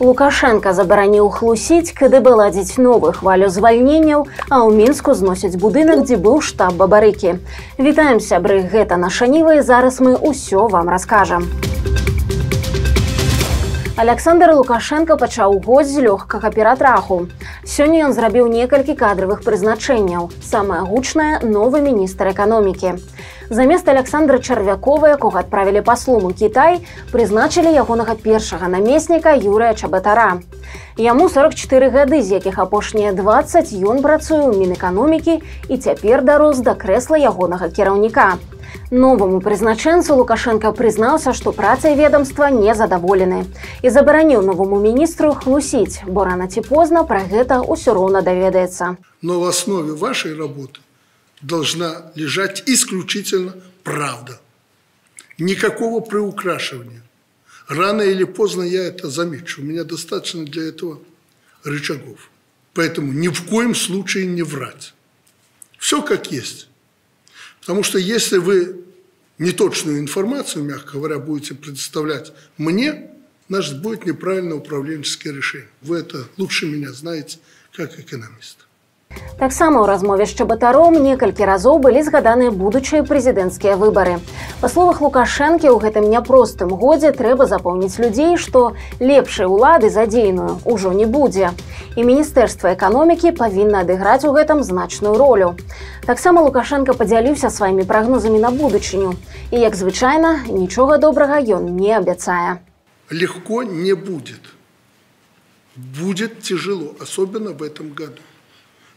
Лукашенко забараніў хлусіць, КДБ ладзіць новы хвалю звальненняў, а ў мінску зносяць будынак, дзе быў штаб бабарыкі. Вітаем сябры, гэта наша ніва і зараз мы ўсё вам раскажам. Александр Лукашенко пачаў год з лёгкага ператраху. Сёння ён зрабіў некалькі кадравых прызначэнняў. Самае гучнае новы міністр эканомікі. Замест Александра Чарвякова, якога адправілі паслом у Кітай, прызначылі ягонага першага намесніка Юрыя Чабатара. Яму 44 гады, з якіх апошнія 20 ён працуе ў мінэканомікі і цяпер дарос да крэсла ягонага кіраўніка. Новаму прызначэнцу Лукашенко прызнаўся, што працай ведомства незадаволены і забараніў новаму міністру хлусіць, бо рана ці позна пра гэта ўсё роўна даведаецца. Но в основе вашей работы должна лежать исключительно правда. Никакого приукрашивания. Рано или поздно я это замечу. У меня достаточно для этого рычагов. Поэтому ни в коем случае не врать. Все как есть. Потому что если вы неточную информацию, мягко говоря, будете предоставлять мне, значит, будет неправильное управленческое решение. Вы это лучше меня знаете, как экономист. Таксама ў размове з чабатаром некалькі разоў былі згаданыя будучыя прэзідэнцкія выбары. Па словах Лукашэнкі ў гэтым няпростым годзе трэба запомніць людзей, што лепшай улады задзейную ўжо не будзе. І міністэрства эканомікі павінна адыграць у гэтым значную ролю. Таксама Лукашенко падзяліўся сваімі прагнозамі на будучыню. І як звычайна, нічога добрага ён не абяцае. Легко не будет. Будет тяжело, особенно в этом году.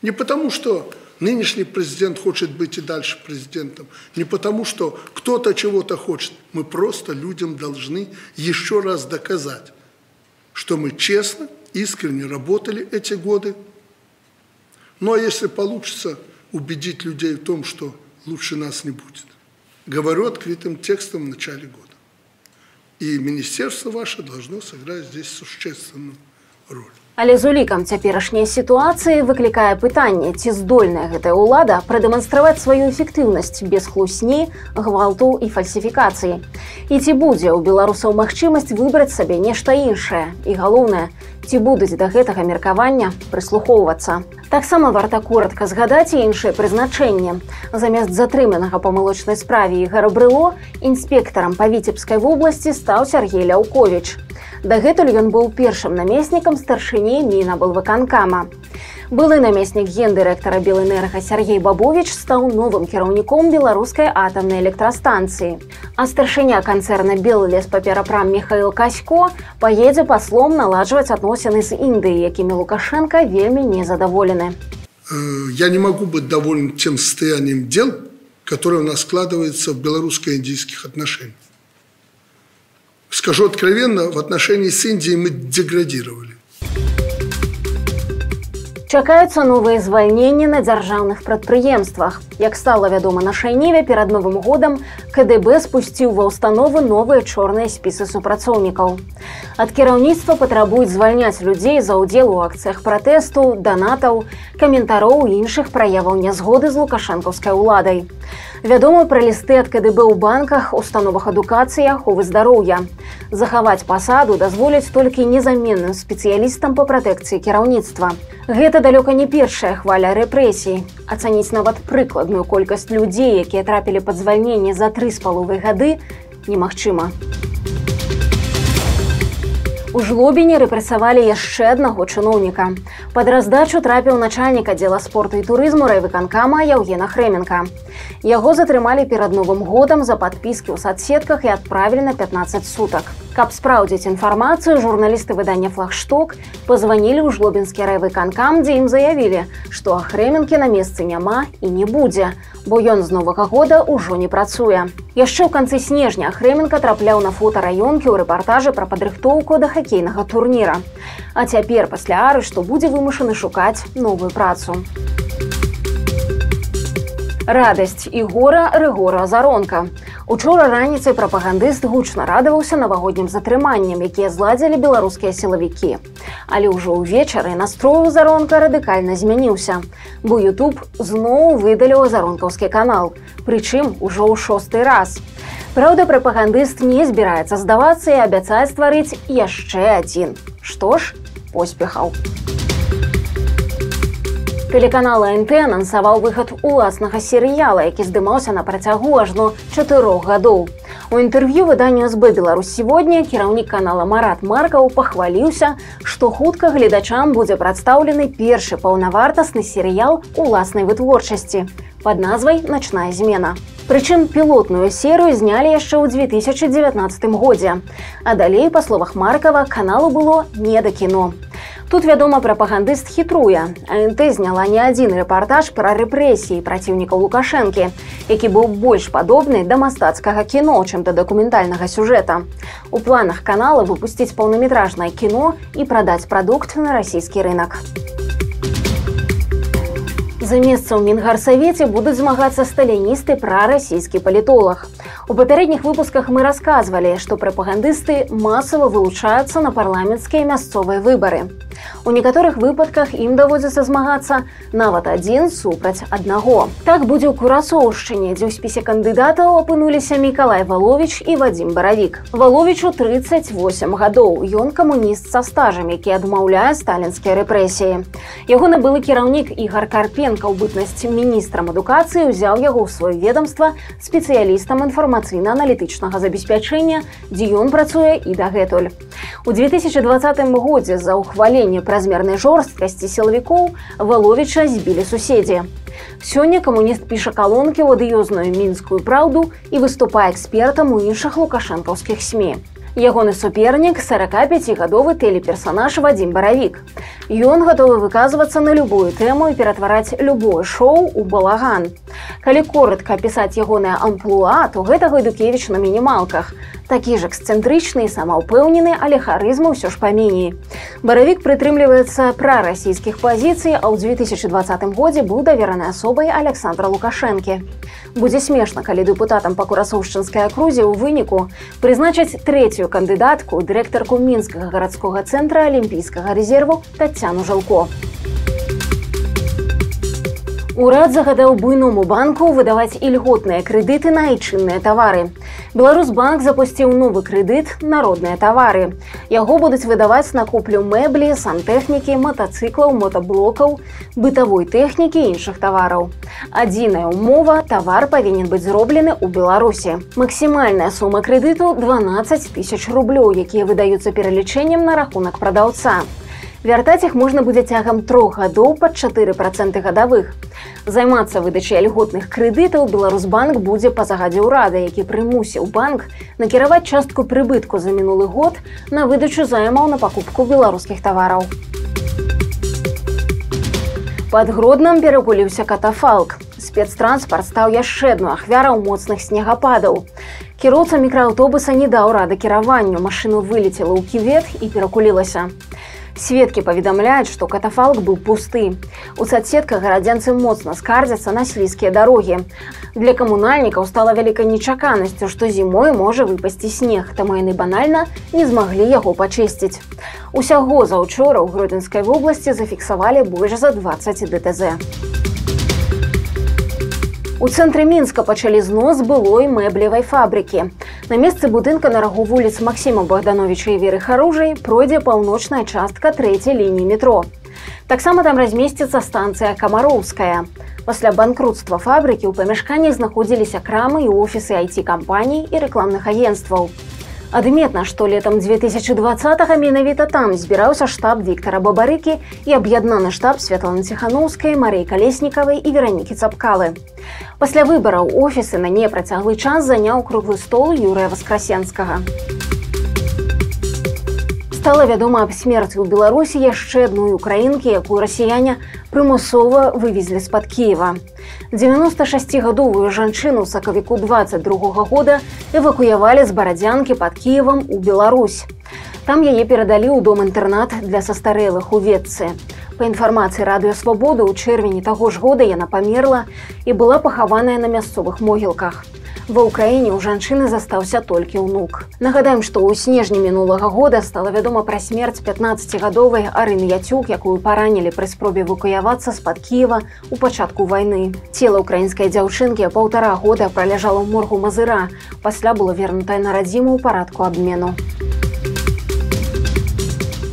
Не потому, что нынешний президент хочет быть и дальше президентом, не потому, что кто-то чего-то хочет. Мы просто людям должны еще раз доказать, что мы честно, искренне работали эти годы. Ну а если получится убедить людей в том, что лучше нас не будет. Говорю открытым текстом в начале года. И министерство ваше должно сыграть здесь существенную роль. Але з улікам цяперашняй сітуацыі выклікае пытанне, ці здольная гэтая ўлада прадэманстраваць сваю эфектыўнасць без хлусні, гвалту і фальсіфікацыі. І ці будзе ў беларусаў магчымасць выбраць сабе нешта іншае. І галоўнае, ці будуць да гэтага меркавання прыслухоўвацца. Таксама варта коротка згадаць і іншае прызначэнне. Замест затрыманага па малочнай справе Ігара Брыло інспектарам па віцебскай вобласці стаў Сергей Ляўковіч. Дагэтуль ён быў першым намеснікам старшыні міна был выканкама. Былы намеснік гендырэктара Белэнерга Сергей Бабович стаў новым кіраўніком беларускай атамнай электрастанцыі. А старшыня канцэрна белы лес паперапрам Михаил Касько паедзе паслом наладжваць адносіны з Індыі, якімі Лукашенко вельмі незадаволены. Э, я не могу быть доволен тем состоянием дел, которое у нас складывается в белорусско-индийских отношениях. Скажу откровенно, в отношении с Индией мы деградировали. Чакаюцца новыя звальненні на дзяржаўных прадпрыемствах. Як стала вядома нашай ніве перад новым годам КДБ спусціў ва ўстановы новыя чорныя спісы супрацоўнікаў. Ад кіраўніцтва патрабуюць звальняць людзей за ўдзел у акцыях пратэсту, данатаў, каментароў і іншых праяваў нязгоды з лукашэнкаўскай уладай. Вядома пра лісты ад КДБ ў банках, установах адукацыі аховы здароўя. Захаваць пасаду дазволяць толькі незаменным спецыялістам па пратэкцыі кіраўніцтва. Гэта далёка не першая хваля рэпрэсій. Ацаніць нават прыкладную колькасць людзей, якія трапілі пад звальненне за тры з паловай гады, немагчыма. У жлобіне рэпрэсавалі яшчэ аднаго чыноўніка. Пад раздачу трапіў начальнік аддзела спорту і турызму райвыканкама Яўгена Хрэменка. Яго затрымалі перад новым годам за падпіскі ў садсетках і адправілі на 15 сутак. Каб спраўдзіць інфармацыю, журналісты выдання флагшток пазванілі ў жлобінскі райвыканкам, дзе ім заявілі, што ахрэменкі на месцы няма і не будзе, бо ён з новага года ўжо не працуе. Яшчэ ў канцы снежня Хрэменка трапляў на фотараёнкі ў рэпартажы пра падрыхтоўку да хакейнага турніра. А цяпер пасля ары, што будзе вымушаны шукаць новую працу. Радасць і гора рэгора заронка. Учора раніцай прапагандыст гучна радаваўся навагоднім затрыманнем, якія зладзілі беларускія сілавікі. Але ўжо ўвечары настрою заронка радыкальна змяніўся. Бо YouTube зноў выдаліў заронкаўскі канал. Прычым ужо ў шосты раз. Праўда, прапагандыст не збіраецца здавацца і абяцае стварыць яшчэ адзін. Што ж, поспехаў. Тэлеканал НТ анансаваў выхад уласнага серыяла, які здымаўся на працягу ажно чатырох гадоў. У інтэрв'ю выданню СБ Беларусь сегодня кіраўнік канала Марат Маркаў пахваліўся, што хутка гледачам будзе прадстаўлены першы паўнавартасны серыял уласнай вытворчасці под назвай начная змена. Прычым пілотную серыю знялі яшчэ ў 2019 годзе. А далей, па словах Маркава, каналу было не да кіно. Тут, вядома, прапагандыст хітруе. АНТ зняла не адзін рэпартаж пра рэпрэсіі праціўнікаў Лукашэнкі, які быў больш падобны да мастацкага кіно, чым да дакументальнага сюжэта. У планах канала выпусціць паўнаметражнае кіно і прадаць прадукт на расійскі рынок. За месца ў мінгарсавеце будуць змагацца сталіністы пра расійскі палітолог. У папярэдніх выпусках мы расказвалі, што прапагандысты масава вылучаюцца на парламенцкія мясцовыя выбары. У некаторых выпадках ім даводзіцца змагацца нават адзін супраць аднаго. Так будзе ў курасоўшчыне, дзе ў спісе кандыдатаў апынуліся Мікалай Валовіч і Вадзім Баравік. Валовічу 38 гадоў. Ён камуніст са стажам, які адмаўляе сталінскія рэпрэсіі. Ягоны былы кіраўнік Ігар Карпенка ў бытнасці міністрам адукацыі ўзяў яго ў сваё ведомства спецыялістам інфармацыйна-аналітычнага забеспячэння, дзе ён працуе і дагэтуль. У 2020 годзе за ўхваленне празмернай жорсткасці сілавікоў валовіча збілі суседзі. Сёння камуніст піша калонкі ў адыёзную мінскую праўду і выступае экспертам у іншых лукашэнкаўскіх сМ. Ягоны супернік 45гадовы тэлеперсанаж Вадзім баравік. Ён гатовы выказвацца на любую тэму і ператвараць любое шоу у балаган. Калі коротка апісаць ягонае амплуа, то гэта гайдукевіч на мінімалках. Такі ж эксцэнтрычны самаўпэўнены, але харызма ўсё ж паменей. Баравік прытрымліваецца пра расійскіх пазіцый, а ў 2020 годзе быў давераны асобай Александра Лукашэнкі. Будзе смешна, калі дэпутатам па курасоўшчынскай акрузе ў выніку прызначаць трэцюю кандыдатку дырэктарку мінскага гарадскога цэнтра алімпійскага рэзерву Тацяну Жалко. Урад загадаў буйному банку выдаваць ільготныя крэдыты на айчынныя тавары. Беларусбанк запусціў новы крэдыт народныя тавары. Яго будуць выдаваць на куплю мэблі, сантэхнікі, матацыклаў, мотаблокаў, бытавой тэхнікі іншых тавараў. Адзіная умова тавар павінен быць зроблены ў Беларусі. Максімальная сума крэдыту 12 тысяч рублёў, якія выдаюцца пералічэннем на рахунак прадаўца. Вяртаць іх можна будзе цягам трох гадоў пад 4 проценты гадавых. Займацца выдачай льготных крэдытаў Беларусбанк будзе па загадзе ўрада, які прымусіў банк накіраваць частку прыбытку за мінулы год на выдачу займаў на пакупку беларускіх тавараў. Пад гроднам перакуліўся катафалк. Спецтранспарт стаў яшчэ адну ахвяраў моцных снегападаў. Кіроўца мікрааўтобуса не даў рады кіраванню, машыну вылецела ў ківет і перакулілася. Сведкі паведамляюць, што катафалк быў пусты. У садсетках гарадзянцы моцна скардзяцца на слізкія дарогі. Для камунальнікаў стала вялікай нечаканасцю, што зімой можа выпасці снег, таму яны банальна не змаглі яго пачысціць. Усяго заўчора ў гродзенскай вобласці зафіксавалі больш за 20 ДТЗ. У цэнтры мінска пачалі знос былой мэблевай фабрыкі. На месцы будынка на рагу вуліц Масіма Богдановича і веры харужай пройдзе паўночная частка трэцяй лініі метро. Таксама там размесціцца станцыя камароўская. Пасля банкрутства фабрыкі ў памяшканні знаходзіліся крамы і офісы айці-кампаній і рэкламных агенстваў. Адметна, што летам 2020 менавіта там збіраўся штаб Віктара Бабарыкі і аб'яднаны штаб Святланы Ціханаўскай, Марэй Калеснікавай і веранікі цапкалы. Пасля выбараў офісы на непрацяглы час заняў круглы стол Юрыя Васкрасенскага стала вядома аб смерці ў беларусі яшчэ адной украінкі якую расіяне прымусова вывезлі з-пад кіева. 96гадовую жанчыну сакавіку 22 года эвакуявалі з барадзянкі пад кіевам у Беларусь. Там яе перадалі ў дом інтэрнат для састарэлых у ветцы по інфармацыі радыёвабоды ў чэрвені таго ж года яна памерла і была пахаваная на мясцовых могілках Ва ўкраіне ў жанчыны застаўся толькі ўнук. Нагадаем, што ў снежні мінулага года стала вядома пра смерць 15гадовай Арыны Яцюк, якую паранілі пры спробе эвакуявацца з-пад Кіева у пачатку вайны. Цела украінскай дзяўчынкі паўтара года праляжала ў моргу мазыра. Пасля было вернутае на радзіму ў парадку абмену.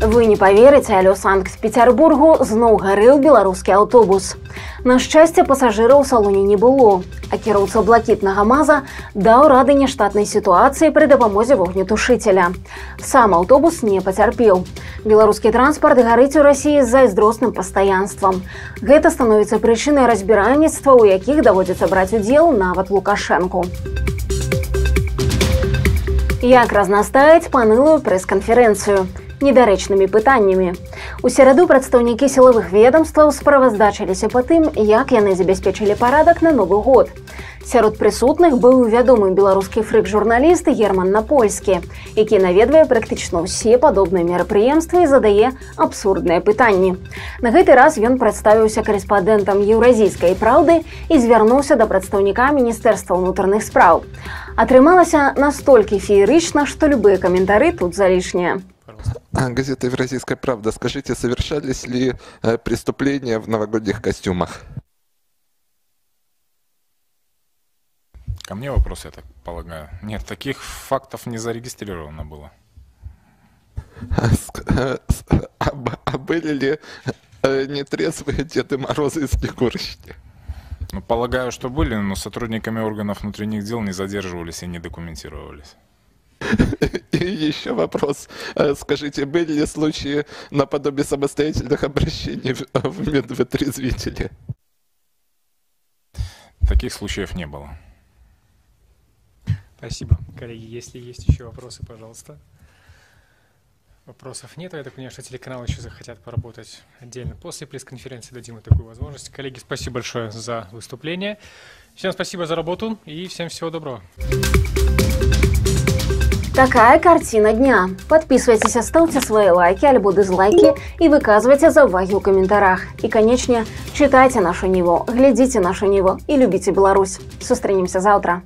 Вы не поверыце, але ў Санкт-Петербургу зноў гарэў беларускі аўтобус. На шчасце пасажыраў у салоне не было, а кіроўца блакітнага маза даў рады няштатнай сітуацыі пры дапамозе вогнетушыцеля. Сам аўтобус не пацярпеў. Беларускі транспарт гарыць у рассіі з зайздросным пастаянствам. Гэта становіцца прычынай разбіральніцтва, у якіх даводзіцца браць удзел нават лукашэнку. Як разнастаяць панылую прэс-канферэнцыю недарэчнымі пытаннямі. У сераду прадстаўнікі сілавых ведомстваў справаздачыліся па тым, як яны забяспечылі парадак на новы год. Сярод прысутных быў вядомы беларускі фрык-журналіст герман напольскі, які наведвае практычна ўсе падобныя мерапрыемствы і задае абсурдныя пытанні. На гэты раз ён прадставіўся корэспандэнтам еўразійскай праўды і звярнуўся да прадстаўніка міністэрства ўнутраных спраў. Атрымалася настолькі феерычна, што любыя каментары тут залішнія. Газета «Евразийская правда». Скажите, совершались ли э, преступления в новогодних костюмах? Ко мне вопрос, я так полагаю. Нет, таких фактов не зарегистрировано было. А, а, а были ли э, нетрезвые Деды Морозы и Снегурочки? Ну, полагаю, что были, но сотрудниками органов внутренних дел не задерживались и не документировались. И еще вопрос. Э, скажите, были ли случаи наподобие самостоятельных обращений в медвотрезвители? Таких случаев не было. Спасибо. Коллеги, если есть еще вопросы, пожалуйста. Вопросов нет. Я так понимаю, что телеканалы еще захотят поработать отдельно после пресс-конференции. Дадим им такую возможность. Коллеги, спасибо большое за выступление. Всем спасибо за работу и всем всего доброго. Такая картина дня. Подписывайтесь, оставьте свои лайки альбо дизлайки и выказывайте заваги в комментариях. И, конечно, читайте нашу ніву, глядите нашу ніву и любите Беларусь. Сустрэнемся завтра.